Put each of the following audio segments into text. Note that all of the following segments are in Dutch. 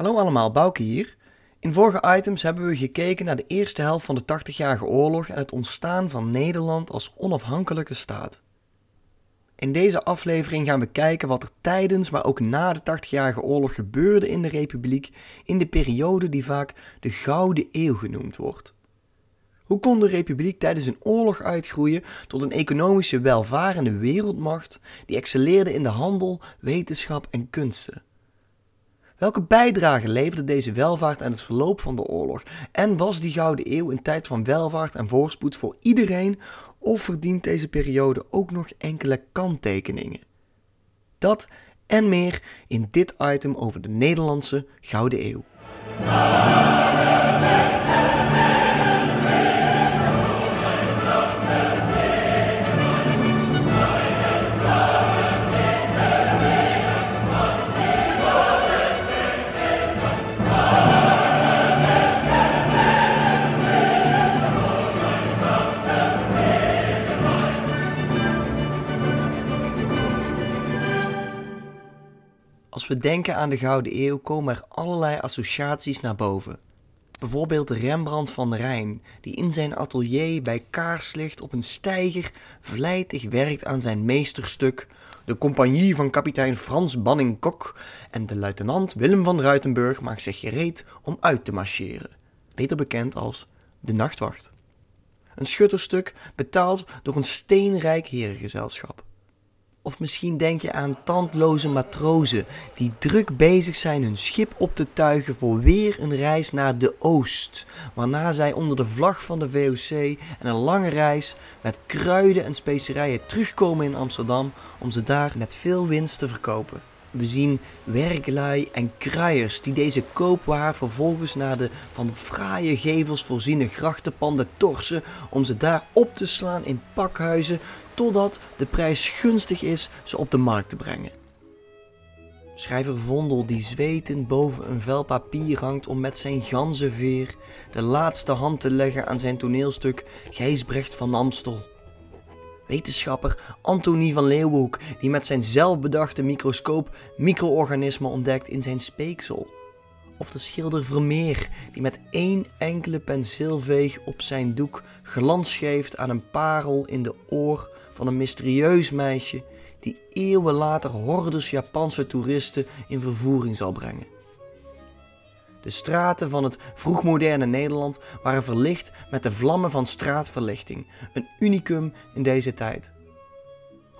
Hallo allemaal, Bouke hier. In vorige items hebben we gekeken naar de eerste helft van de 80-jarige oorlog en het ontstaan van Nederland als onafhankelijke staat. In deze aflevering gaan we kijken wat er tijdens, maar ook na de 80-jarige oorlog gebeurde in de Republiek in de periode die vaak de Gouden Eeuw genoemd wordt. Hoe kon de Republiek tijdens een oorlog uitgroeien tot een economische welvarende wereldmacht die excelleerde in de handel, wetenschap en kunsten? Welke bijdrage leverde deze welvaart aan het verloop van de oorlog? En was die Gouden Eeuw een tijd van welvaart en voorspoed voor iedereen? Of verdient deze periode ook nog enkele kanttekeningen? Dat en meer in dit item over de Nederlandse Gouden Eeuw. We denken aan de Gouden Eeuw komen er allerlei associaties naar boven. Bijvoorbeeld Rembrandt van Rijn, die in zijn atelier bij kaarslicht op een steiger vlijtig werkt aan zijn meesterstuk De Compagnie van kapitein Frans Banning-Kok en de luitenant Willem van Ruitenburg maakt zich gereed om uit te marcheren, beter bekend als De Nachtwacht. Een schutterstuk betaald door een steenrijk herengezelschap. Of misschien denk je aan tandloze matrozen die druk bezig zijn hun schip op te tuigen voor weer een reis naar de Oost, waarna zij onder de vlag van de VOC en een lange reis met kruiden en specerijen terugkomen in Amsterdam om ze daar met veel winst te verkopen. We zien werklui en kruiers die deze koopwaar vervolgens naar de van fraaie gevels voorziene grachtenpanden torsen om ze daar op te slaan in pakhuizen totdat de prijs gunstig is ze op de markt te brengen. Schrijver Vondel die zwetend boven een vel papier hangt om met zijn ganzenveer de laatste hand te leggen aan zijn toneelstuk Gijsbrecht van Amstel wetenschapper Antonie van Leeuwenhoek, die met zijn zelfbedachte microscoop micro-organismen ontdekt in zijn speeksel. Of de schilder Vermeer, die met één enkele penseelveeg op zijn doek glans geeft aan een parel in de oor van een mysterieus meisje die eeuwen later hordes Japanse toeristen in vervoering zal brengen. De straten van het vroegmoderne Nederland waren verlicht met de vlammen van straatverlichting, een unicum in deze tijd.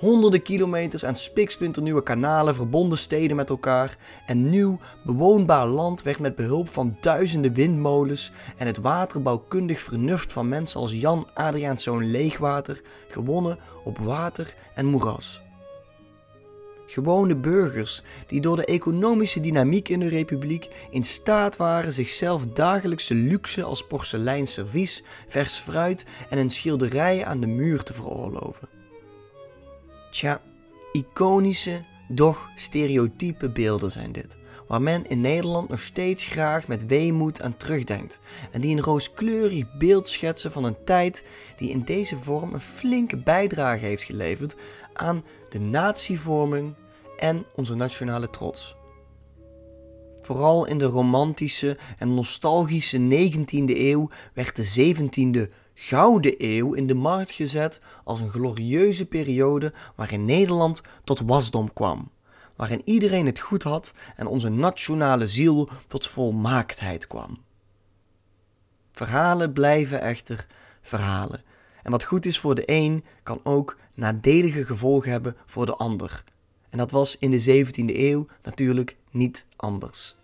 Honderden kilometers aan spiksplinternieuwe kanalen verbonden steden met elkaar en nieuw bewoonbaar land werd met behulp van duizenden windmolens en het waterbouwkundig vernuft van mensen als Jan Adriaanszoon Leegwater gewonnen op water en moeras gewone burgers die door de economische dynamiek in de republiek in staat waren zichzelf dagelijkse luxe als porseleinservies, vers fruit en een schilderij aan de muur te veroorloven. Tja, iconische, doch stereotype beelden zijn dit, waar men in Nederland nog steeds graag met weemoed aan terugdenkt en die een rooskleurig beeld schetsen van een tijd die in deze vorm een flinke bijdrage heeft geleverd aan de natievorming en onze nationale trots. Vooral in de romantische en nostalgische 19e eeuw werd de 17e Gouden Eeuw in de markt gezet als een glorieuze periode waarin Nederland tot wasdom kwam, waarin iedereen het goed had en onze nationale ziel tot volmaaktheid kwam. Verhalen blijven echter verhalen. En wat goed is voor de een, kan ook nadelige gevolgen hebben voor de ander. En dat was in de 17e eeuw natuurlijk niet anders.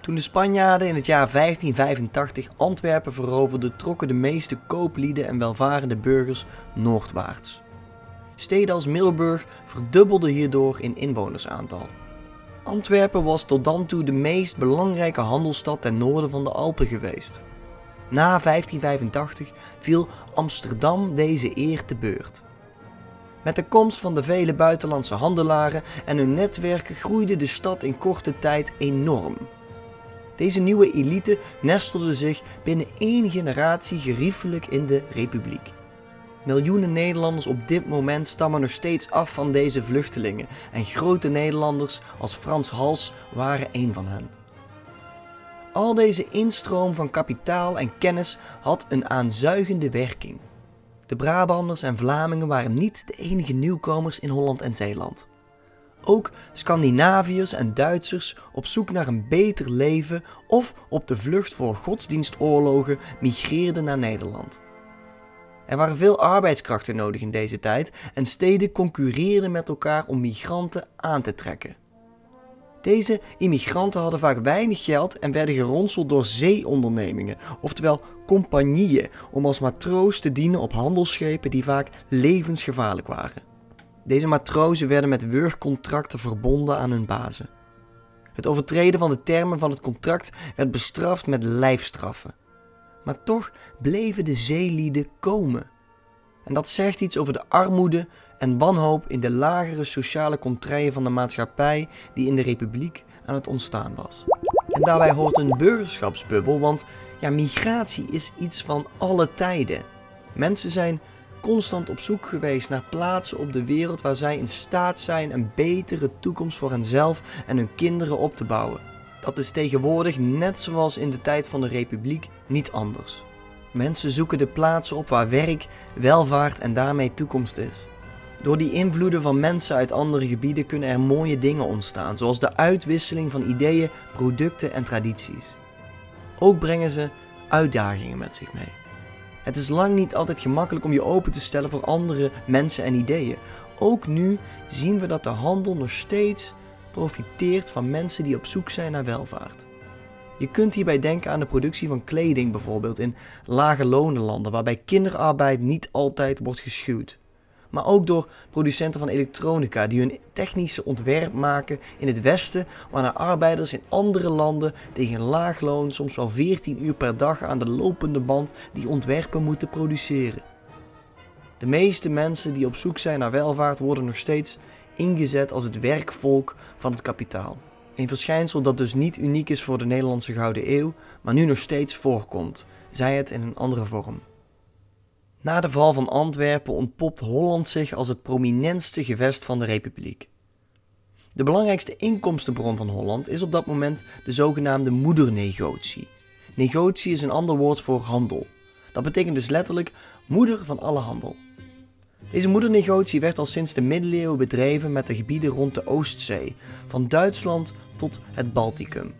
Toen de Spanjaarden in het jaar 1585 Antwerpen veroverden, trokken de meeste kooplieden en welvarende burgers noordwaarts. Steden als Middelburg verdubbelden hierdoor in inwonersaantal. Antwerpen was tot dan toe de meest belangrijke handelsstad ten noorden van de Alpen geweest. Na 1585 viel Amsterdam deze eer te beurt. Met de komst van de vele buitenlandse handelaren en hun netwerken groeide de stad in korte tijd enorm. Deze nieuwe elite nestelde zich binnen één generatie geriefelijk in de republiek. Miljoenen Nederlanders op dit moment stammen nog steeds af van deze vluchtelingen en grote Nederlanders als Frans Hals waren een van hen. Al deze instroom van kapitaal en kennis had een aanzuigende werking. De Brabanders en Vlamingen waren niet de enige nieuwkomers in Holland en Zeeland. Ook Scandinaviërs en Duitsers op zoek naar een beter leven of op de vlucht voor godsdienstoorlogen migreerden naar Nederland. Er waren veel arbeidskrachten nodig in deze tijd en steden concurreerden met elkaar om migranten aan te trekken. Deze immigranten hadden vaak weinig geld en werden geronseld door zeeondernemingen, oftewel compagnieën, om als matroos te dienen op handelsschepen die vaak levensgevaarlijk waren. Deze matrozen werden met wurgcontracten verbonden aan hun bazen. Het overtreden van de termen van het contract werd bestraft met lijfstraffen. Maar toch bleven de zeelieden komen. En dat zegt iets over de armoede en wanhoop in de lagere sociale contraien van de maatschappij die in de republiek aan het ontstaan was. En daarbij hoort een burgerschapsbubbel, want ja, migratie is iets van alle tijden. Mensen zijn constant op zoek geweest naar plaatsen op de wereld waar zij in staat zijn een betere toekomst voor henzelf en hun kinderen op te bouwen. Dat is tegenwoordig, net zoals in de tijd van de Republiek, niet anders. Mensen zoeken de plaatsen op waar werk, welvaart en daarmee toekomst is. Door die invloeden van mensen uit andere gebieden kunnen er mooie dingen ontstaan, zoals de uitwisseling van ideeën, producten en tradities. Ook brengen ze uitdagingen met zich mee. Het is lang niet altijd gemakkelijk om je open te stellen voor andere mensen en ideeën. Ook nu zien we dat de handel nog steeds profiteert van mensen die op zoek zijn naar welvaart. Je kunt hierbij denken aan de productie van kleding bijvoorbeeld in lage lonenlanden, waarbij kinderarbeid niet altijd wordt geschuwd maar ook door producenten van elektronica die hun technische ontwerp maken in het Westen, waarna arbeiders in andere landen tegen laag loon, soms wel 14 uur per dag aan de lopende band, die ontwerpen moeten produceren. De meeste mensen die op zoek zijn naar welvaart worden nog steeds ingezet als het werkvolk van het kapitaal. Een verschijnsel dat dus niet uniek is voor de Nederlandse Gouden Eeuw, maar nu nog steeds voorkomt, zij het in een andere vorm. Na de val van Antwerpen ontpopt Holland zich als het prominentste gewest van de Republiek. De belangrijkste inkomstenbron van Holland is op dat moment de zogenaamde moedernegotie. Negotie is een ander woord voor handel. Dat betekent dus letterlijk moeder van alle handel. Deze moedernegotie werd al sinds de middeleeuwen bedreven met de gebieden rond de Oostzee, van Duitsland tot het Balticum.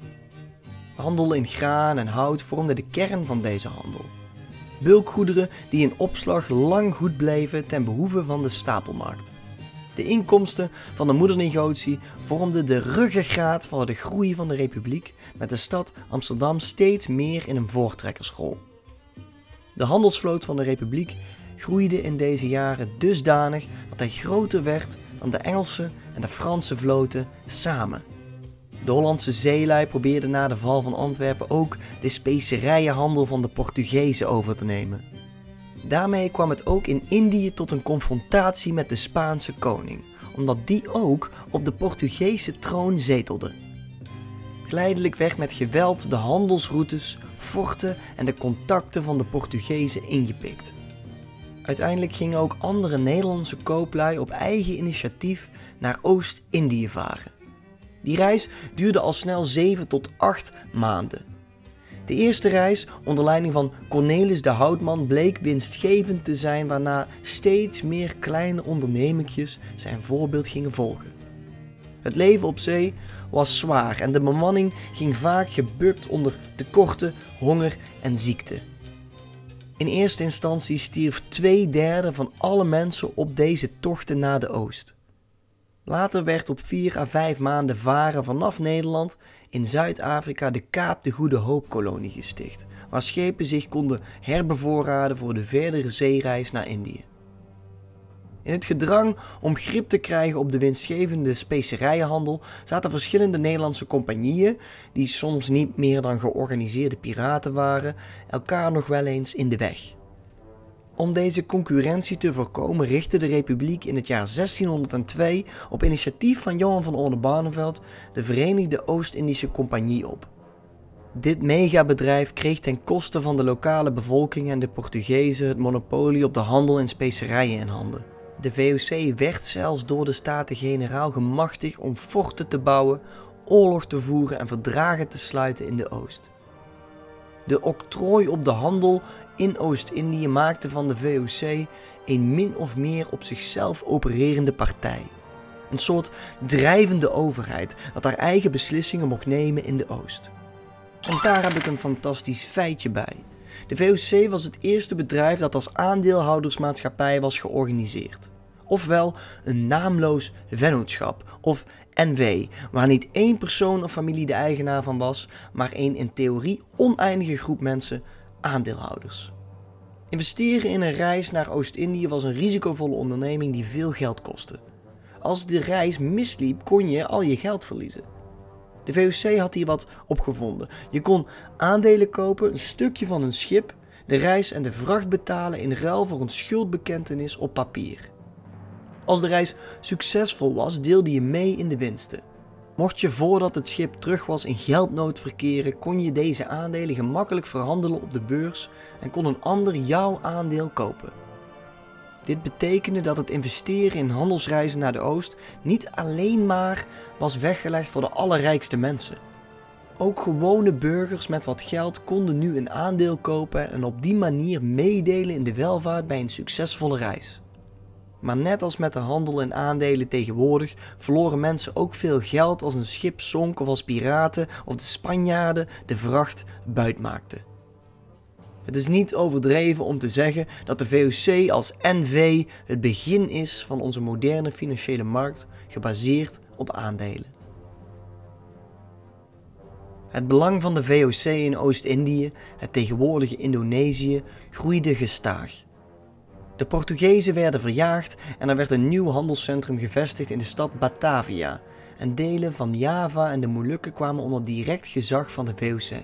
Handel in graan en hout vormde de kern van deze handel bulkgoederen die in opslag lang goed bleven ten behoeve van de stapelmarkt. De inkomsten van de moedernegotie vormden de ruggengraat van de groei van de republiek, met de stad Amsterdam steeds meer in een voortrekkersrol. De handelsvloot van de republiek groeide in deze jaren dusdanig dat hij groter werd dan de Engelse en de Franse vloten samen. De Hollandse zeelui probeerden na de val van Antwerpen ook de specerijenhandel van de Portugezen over te nemen. Daarmee kwam het ook in Indië tot een confrontatie met de Spaanse koning, omdat die ook op de Portugese troon zetelde. Geleidelijk werd met geweld de handelsroutes, forten en de contacten van de Portugezen ingepikt. Uiteindelijk gingen ook andere Nederlandse kooplui op eigen initiatief naar Oost-Indië varen. Die reis duurde al snel 7 tot 8 maanden. De eerste reis, onder leiding van Cornelis de Houtman, bleek winstgevend te zijn, waarna steeds meer kleine ondernemingjes zijn voorbeeld gingen volgen. Het leven op zee was zwaar en de bemanning ging vaak gebukt onder tekorten, honger en ziekte. In eerste instantie stierf twee derde van alle mensen op deze tochten naar de oost. Later werd op 4 à 5 maanden varen vanaf Nederland in Zuid-Afrika de Kaap de Goede Hoop-kolonie gesticht, waar schepen zich konden herbevoorraden voor de verdere zeereis naar Indië. In het gedrang om grip te krijgen op de winstgevende specerijenhandel zaten verschillende Nederlandse compagnieën, die soms niet meer dan georganiseerde piraten waren, elkaar nog wel eens in de weg. Om deze concurrentie te voorkomen richtte de Republiek in het jaar 1602 op initiatief van Johan van Oldenbarneveld de Verenigde Oost-Indische Compagnie op. Dit megabedrijf kreeg ten koste van de lokale bevolking en de Portugezen het monopolie op de handel in specerijen in handen. De VOC werd zelfs door de Staten-Generaal gemachtigd om forten te bouwen, oorlog te voeren en verdragen te sluiten in de Oost. De octrooi op de handel in Oost-Indië maakte van de VOC een min of meer op zichzelf opererende partij. Een soort drijvende overheid dat haar eigen beslissingen mocht nemen in de Oost. En daar heb ik een fantastisch feitje bij. De VOC was het eerste bedrijf dat als aandeelhoudersmaatschappij was georganiseerd. Ofwel een naamloos vennootschap, of NW, waar niet één persoon of familie de eigenaar van was, maar een in theorie oneindige groep mensen, aandeelhouders. Investeren in een reis naar Oost-Indië was een risicovolle onderneming die veel geld kostte. Als de reis misliep, kon je al je geld verliezen. De VOC had hier wat opgevonden. Je kon aandelen kopen, een stukje van een schip, de reis en de vracht betalen in ruil voor een schuldbekentenis op papier. Als de reis succesvol was, deelde je mee in de winsten. Mocht je voordat het schip terug was in geldnood verkeren, kon je deze aandelen gemakkelijk verhandelen op de beurs en kon een ander jouw aandeel kopen. Dit betekende dat het investeren in handelsreizen naar de Oost niet alleen maar was weggelegd voor de allerrijkste mensen. Ook gewone burgers met wat geld konden nu een aandeel kopen en op die manier meedelen in de welvaart bij een succesvolle reis. Maar net als met de handel in aandelen tegenwoordig verloren mensen ook veel geld als een schip zonk of als piraten of de Spanjaarden de vracht buitmaakten. Het is niet overdreven om te zeggen dat de VOC als NV het begin is van onze moderne financiële markt gebaseerd op aandelen. Het belang van de VOC in Oost-Indië, het tegenwoordige Indonesië, groeide gestaag. De Portugezen werden verjaagd en er werd een nieuw handelscentrum gevestigd in de stad Batavia. En delen van Java en de Molukken kwamen onder direct gezag van de VOC.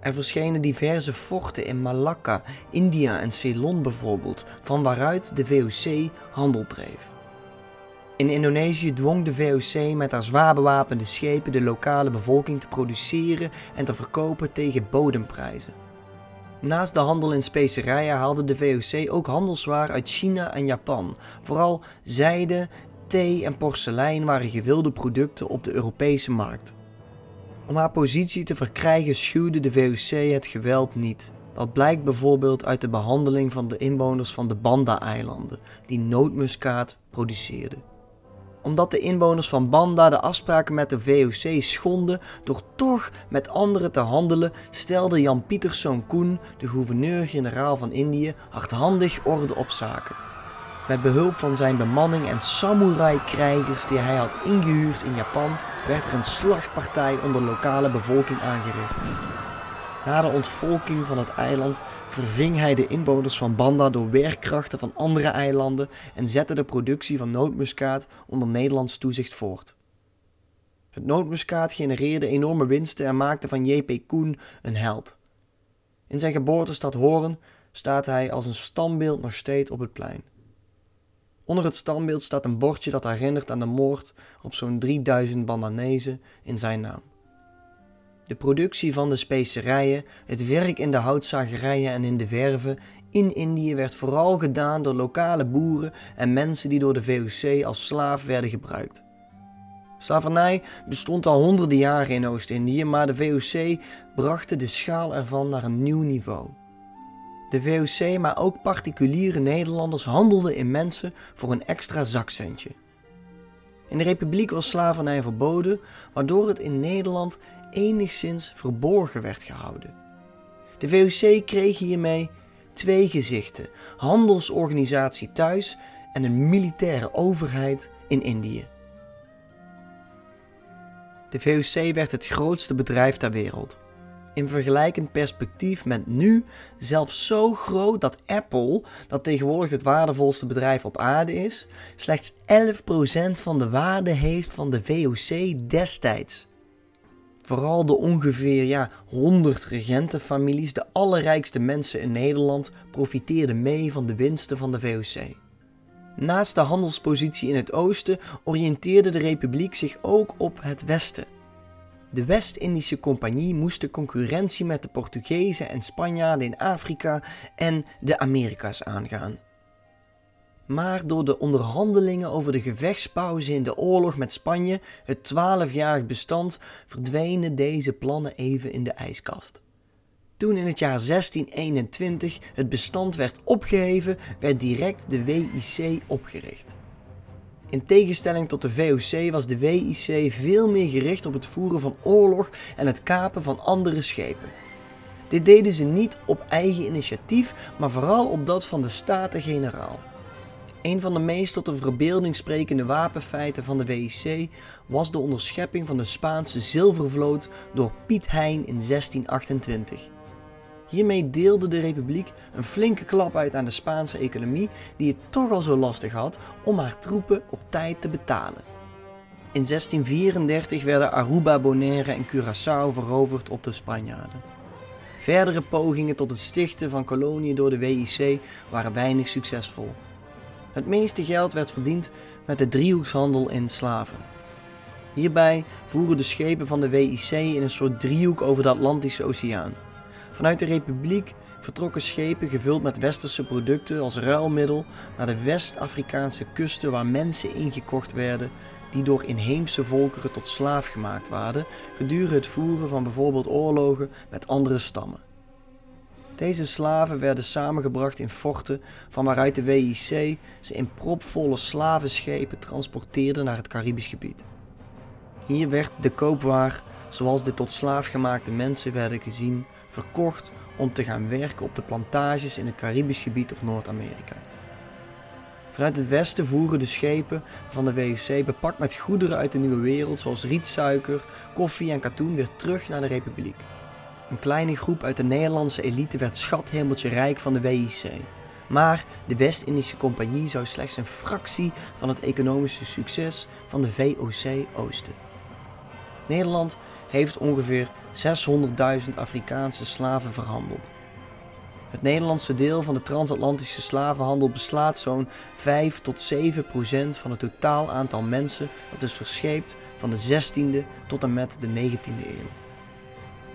Er verschenen diverse forten in Malakka, India en Ceylon bijvoorbeeld, van waaruit de VOC handel dreef. In Indonesië dwong de VOC met haar zwaar bewapende schepen de lokale bevolking te produceren en te verkopen tegen bodemprijzen. Naast de handel in specerijen haalde de VOC ook handelswaar uit China en Japan. Vooral zijde, thee en porselein waren gewilde producten op de Europese markt. Om haar positie te verkrijgen schuwde de VOC het geweld niet. Dat blijkt bijvoorbeeld uit de behandeling van de inwoners van de Banda-eilanden, die nootmuskaat produceerden omdat de inwoners van Banda de afspraken met de VOC schonden door toch met anderen te handelen, stelde Jan Pieterszoon Koen, de gouverneur-generaal van Indië, hardhandig orde op zaken. Met behulp van zijn bemanning en samurai-krijgers die hij had ingehuurd in Japan, werd er een slachtpartij onder lokale bevolking aangericht. Na de ontvolking van het eiland verving hij de inwoners van Banda door werkkrachten van andere eilanden en zette de productie van nootmuskaat onder Nederlands toezicht voort. Het nootmuskaat genereerde enorme winsten en maakte van J.P. Koen een held. In zijn geboortestad Hoorn staat hij als een standbeeld nog steeds op het plein. Onder het standbeeld staat een bordje dat herinnert aan de moord op zo'n 3000 Bandanezen in zijn naam. De productie van de specerijen, het werk in de houtzagerijen en in de verven in Indië werd vooral gedaan door lokale boeren en mensen die door de VOC als slaaf werden gebruikt. Slavernij bestond al honderden jaren in Oost-Indië, maar de VOC bracht de schaal ervan naar een nieuw niveau. De VOC, maar ook particuliere Nederlanders handelden in mensen voor een extra zakcentje. In de Republiek was slavernij verboden, waardoor het in Nederland enigszins verborgen werd gehouden. De VOC kreeg hiermee twee gezichten: handelsorganisatie thuis en een militaire overheid in Indië. De VOC werd het grootste bedrijf ter wereld. In vergelijkend perspectief met nu zelfs zo groot dat Apple, dat tegenwoordig het waardevolste bedrijf op aarde is, slechts 11% van de waarde heeft van de VOC destijds. Vooral de ongeveer ja, 100 regentenfamilies, de allerrijkste mensen in Nederland, profiteerden mee van de winsten van de VOC. Naast de handelspositie in het oosten oriënteerde de republiek zich ook op het westen. De West-Indische Compagnie moest de concurrentie met de Portugezen en Spanjaarden in Afrika en de Amerika's aangaan. Maar door de onderhandelingen over de gevechtspauze in de oorlog met Spanje, het twaalfjarig bestand, verdwenen deze plannen even in de ijskast. Toen in het jaar 1621 het bestand werd opgeheven, werd direct de WIC opgericht. In tegenstelling tot de VOC was de WIC veel meer gericht op het voeren van oorlog en het kapen van andere schepen. Dit deden ze niet op eigen initiatief, maar vooral op dat van de Staten-Generaal. Een van de meest tot de verbeelding sprekende wapenfeiten van de WIC was de onderschepping van de Spaanse zilvervloot door Piet Hein in 1628. Hiermee deelde de Republiek een flinke klap uit aan de Spaanse economie, die het toch al zo lastig had om haar troepen op tijd te betalen. In 1634 werden Aruba, Bonaire en Curaçao veroverd op de Spanjaarden. Verdere pogingen tot het stichten van koloniën door de WIC waren weinig succesvol. Het meeste geld werd verdiend met de driehoekshandel in slaven. Hierbij voeren de schepen van de WIC in een soort driehoek over de Atlantische Oceaan. Vanuit de Republiek vertrokken schepen gevuld met westerse producten als ruilmiddel naar de West-Afrikaanse kusten waar mensen ingekocht werden die door inheemse volkeren tot slaaf gemaakt waren gedurende het voeren van bijvoorbeeld oorlogen met andere stammen. Deze slaven werden samengebracht in forten van waaruit de WIC ze in propvolle slavenschepen transporteerde naar het Caribisch gebied. Hier werd de koopwaar, zoals de tot slaaf gemaakte mensen werden gezien, verkocht om te gaan werken op de plantages in het Caribisch gebied of Noord-Amerika. Vanuit het westen voeren de schepen van de WUC bepakt met goederen uit de nieuwe wereld zoals rietsuiker, koffie en katoen weer terug naar de Republiek. Een kleine groep uit de Nederlandse elite werd schathemeltje rijk van de WIC. Maar de West-Indische Compagnie zou slechts een fractie van het economische succes van de VOC oosten. Nederland heeft ongeveer 600.000 Afrikaanse slaven verhandeld. Het Nederlandse deel van de transatlantische slavenhandel beslaat zo'n 5 tot 7 procent van het totaal aantal mensen dat is verscheept van de 16e tot en met de 19e eeuw.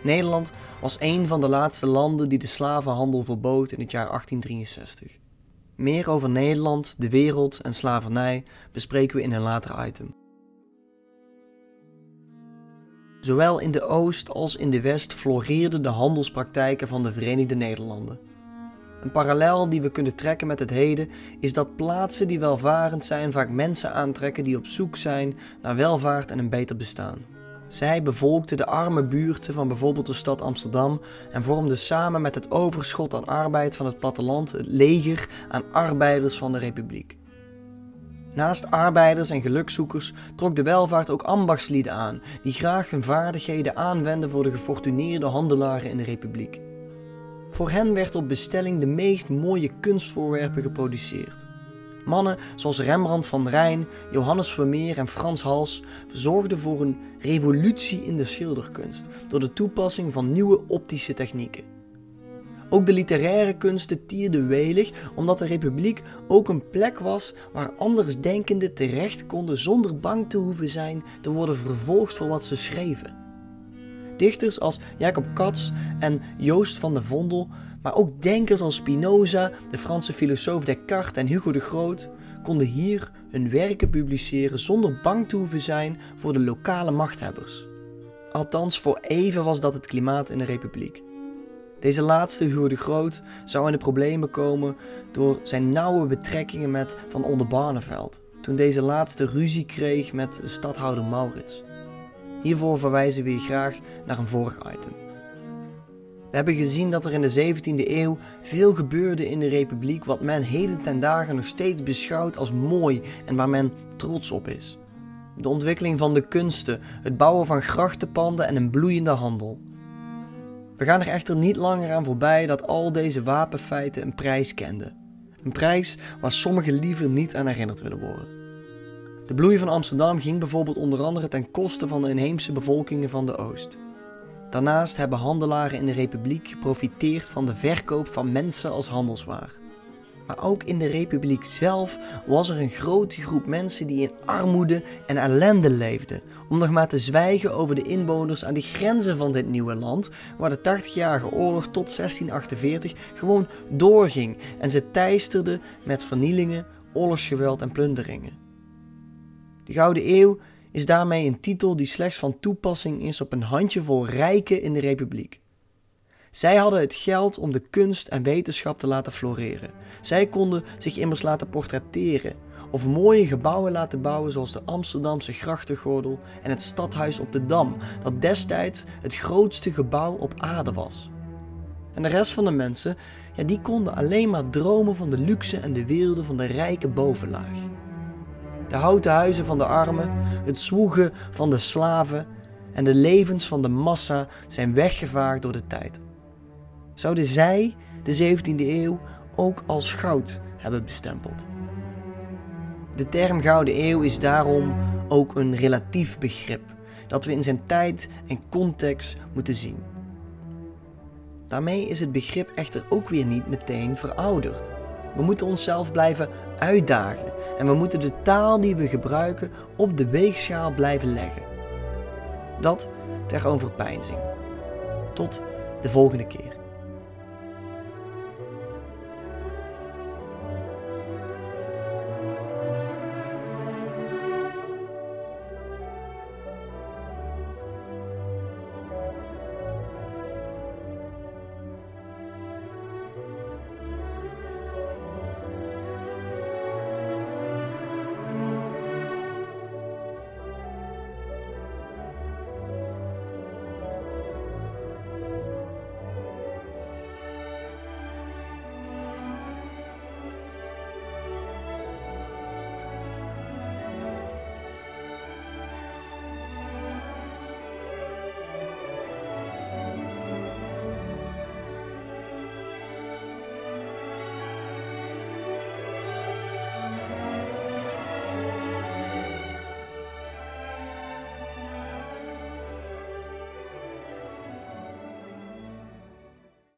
Nederland was een van de laatste landen die de slavenhandel verbood in het jaar 1863. Meer over Nederland, de wereld en slavernij bespreken we in een later item. Zowel in de Oost als in de West floreerden de handelspraktijken van de Verenigde Nederlanden. Een parallel die we kunnen trekken met het heden is dat plaatsen die welvarend zijn vaak mensen aantrekken die op zoek zijn naar welvaart en een beter bestaan. Zij bevolkten de arme buurten van bijvoorbeeld de stad Amsterdam en vormden samen met het overschot aan arbeid van het platteland het leger aan arbeiders van de Republiek. Naast arbeiders en gelukzoekers trok de welvaart ook ambachtslieden aan, die graag hun vaardigheden aanwenden voor de gefortuneerde handelaren in de Republiek. Voor hen werd op bestelling de meest mooie kunstvoorwerpen geproduceerd. Mannen zoals Rembrandt van Rijn, Johannes Vermeer en Frans Hals zorgden voor een revolutie in de schilderkunst door de toepassing van nieuwe optische technieken. Ook de literaire kunsten tierden welig, omdat de Republiek ook een plek was waar andersdenkenden terecht konden zonder bang te hoeven zijn te worden vervolgd voor wat ze schreven. Dichters als Jacob Cats en Joost van de Vondel, maar ook denkers als Spinoza, de Franse filosoof Descartes en Hugo de Groot, konden hier hun werken publiceren zonder bang te hoeven zijn voor de lokale machthebbers. Althans, voor even was dat het klimaat in de Republiek. Deze laatste, Hugo de Groot, zou in de problemen komen door zijn nauwe betrekkingen met Van Oldenbarneveld, toen deze laatste ruzie kreeg met de stadhouder Maurits. Hiervoor verwijzen we je graag naar een vorig item. We hebben gezien dat er in de 17e eeuw veel gebeurde in de Republiek wat men heden ten dagen nog steeds beschouwt als mooi en waar men trots op is. De ontwikkeling van de kunsten, het bouwen van grachtenpanden en een bloeiende handel. We gaan er echter niet langer aan voorbij dat al deze wapenfeiten een prijs kenden. Een prijs waar sommigen liever niet aan herinnerd willen worden. De bloei van Amsterdam ging bijvoorbeeld onder andere ten koste van de inheemse bevolkingen van de Oost. Daarnaast hebben handelaren in de Republiek geprofiteerd van de verkoop van mensen als handelswaar. Maar ook in de Republiek zelf was er een grote groep mensen die in armoede en ellende leefden, om nog maar te zwijgen over de inwoners aan de grenzen van dit nieuwe land, waar de 80-jarige oorlog tot 1648 gewoon doorging en ze teisterde met vernielingen, oorlogsgeweld en plunderingen. De Gouden Eeuw is daarmee een titel die slechts van toepassing is op een handjevol rijken in de Republiek. Zij hadden het geld om de kunst en wetenschap te laten floreren. Zij konden zich immers laten portretteren of mooie gebouwen laten bouwen zoals de Amsterdamse grachtengordel en het stadhuis op de Dam, dat destijds het grootste gebouw op aarde was. En de rest van de mensen, ja, die konden alleen maar dromen van de luxe en de weelde van de rijke bovenlaag. De houten huizen van de armen, het zwoegen van de slaven en de levens van de massa zijn weggevaagd door de tijd. Zouden zij de 17e eeuw ook als goud hebben bestempeld? De term Gouden Eeuw is daarom ook een relatief begrip dat we in zijn tijd en context moeten zien. Daarmee is het begrip echter ook weer niet meteen verouderd. We moeten onszelf blijven uitdagen en we moeten de taal die we gebruiken op de weegschaal blijven leggen. Dat ter overpeinzing. Tot de volgende keer.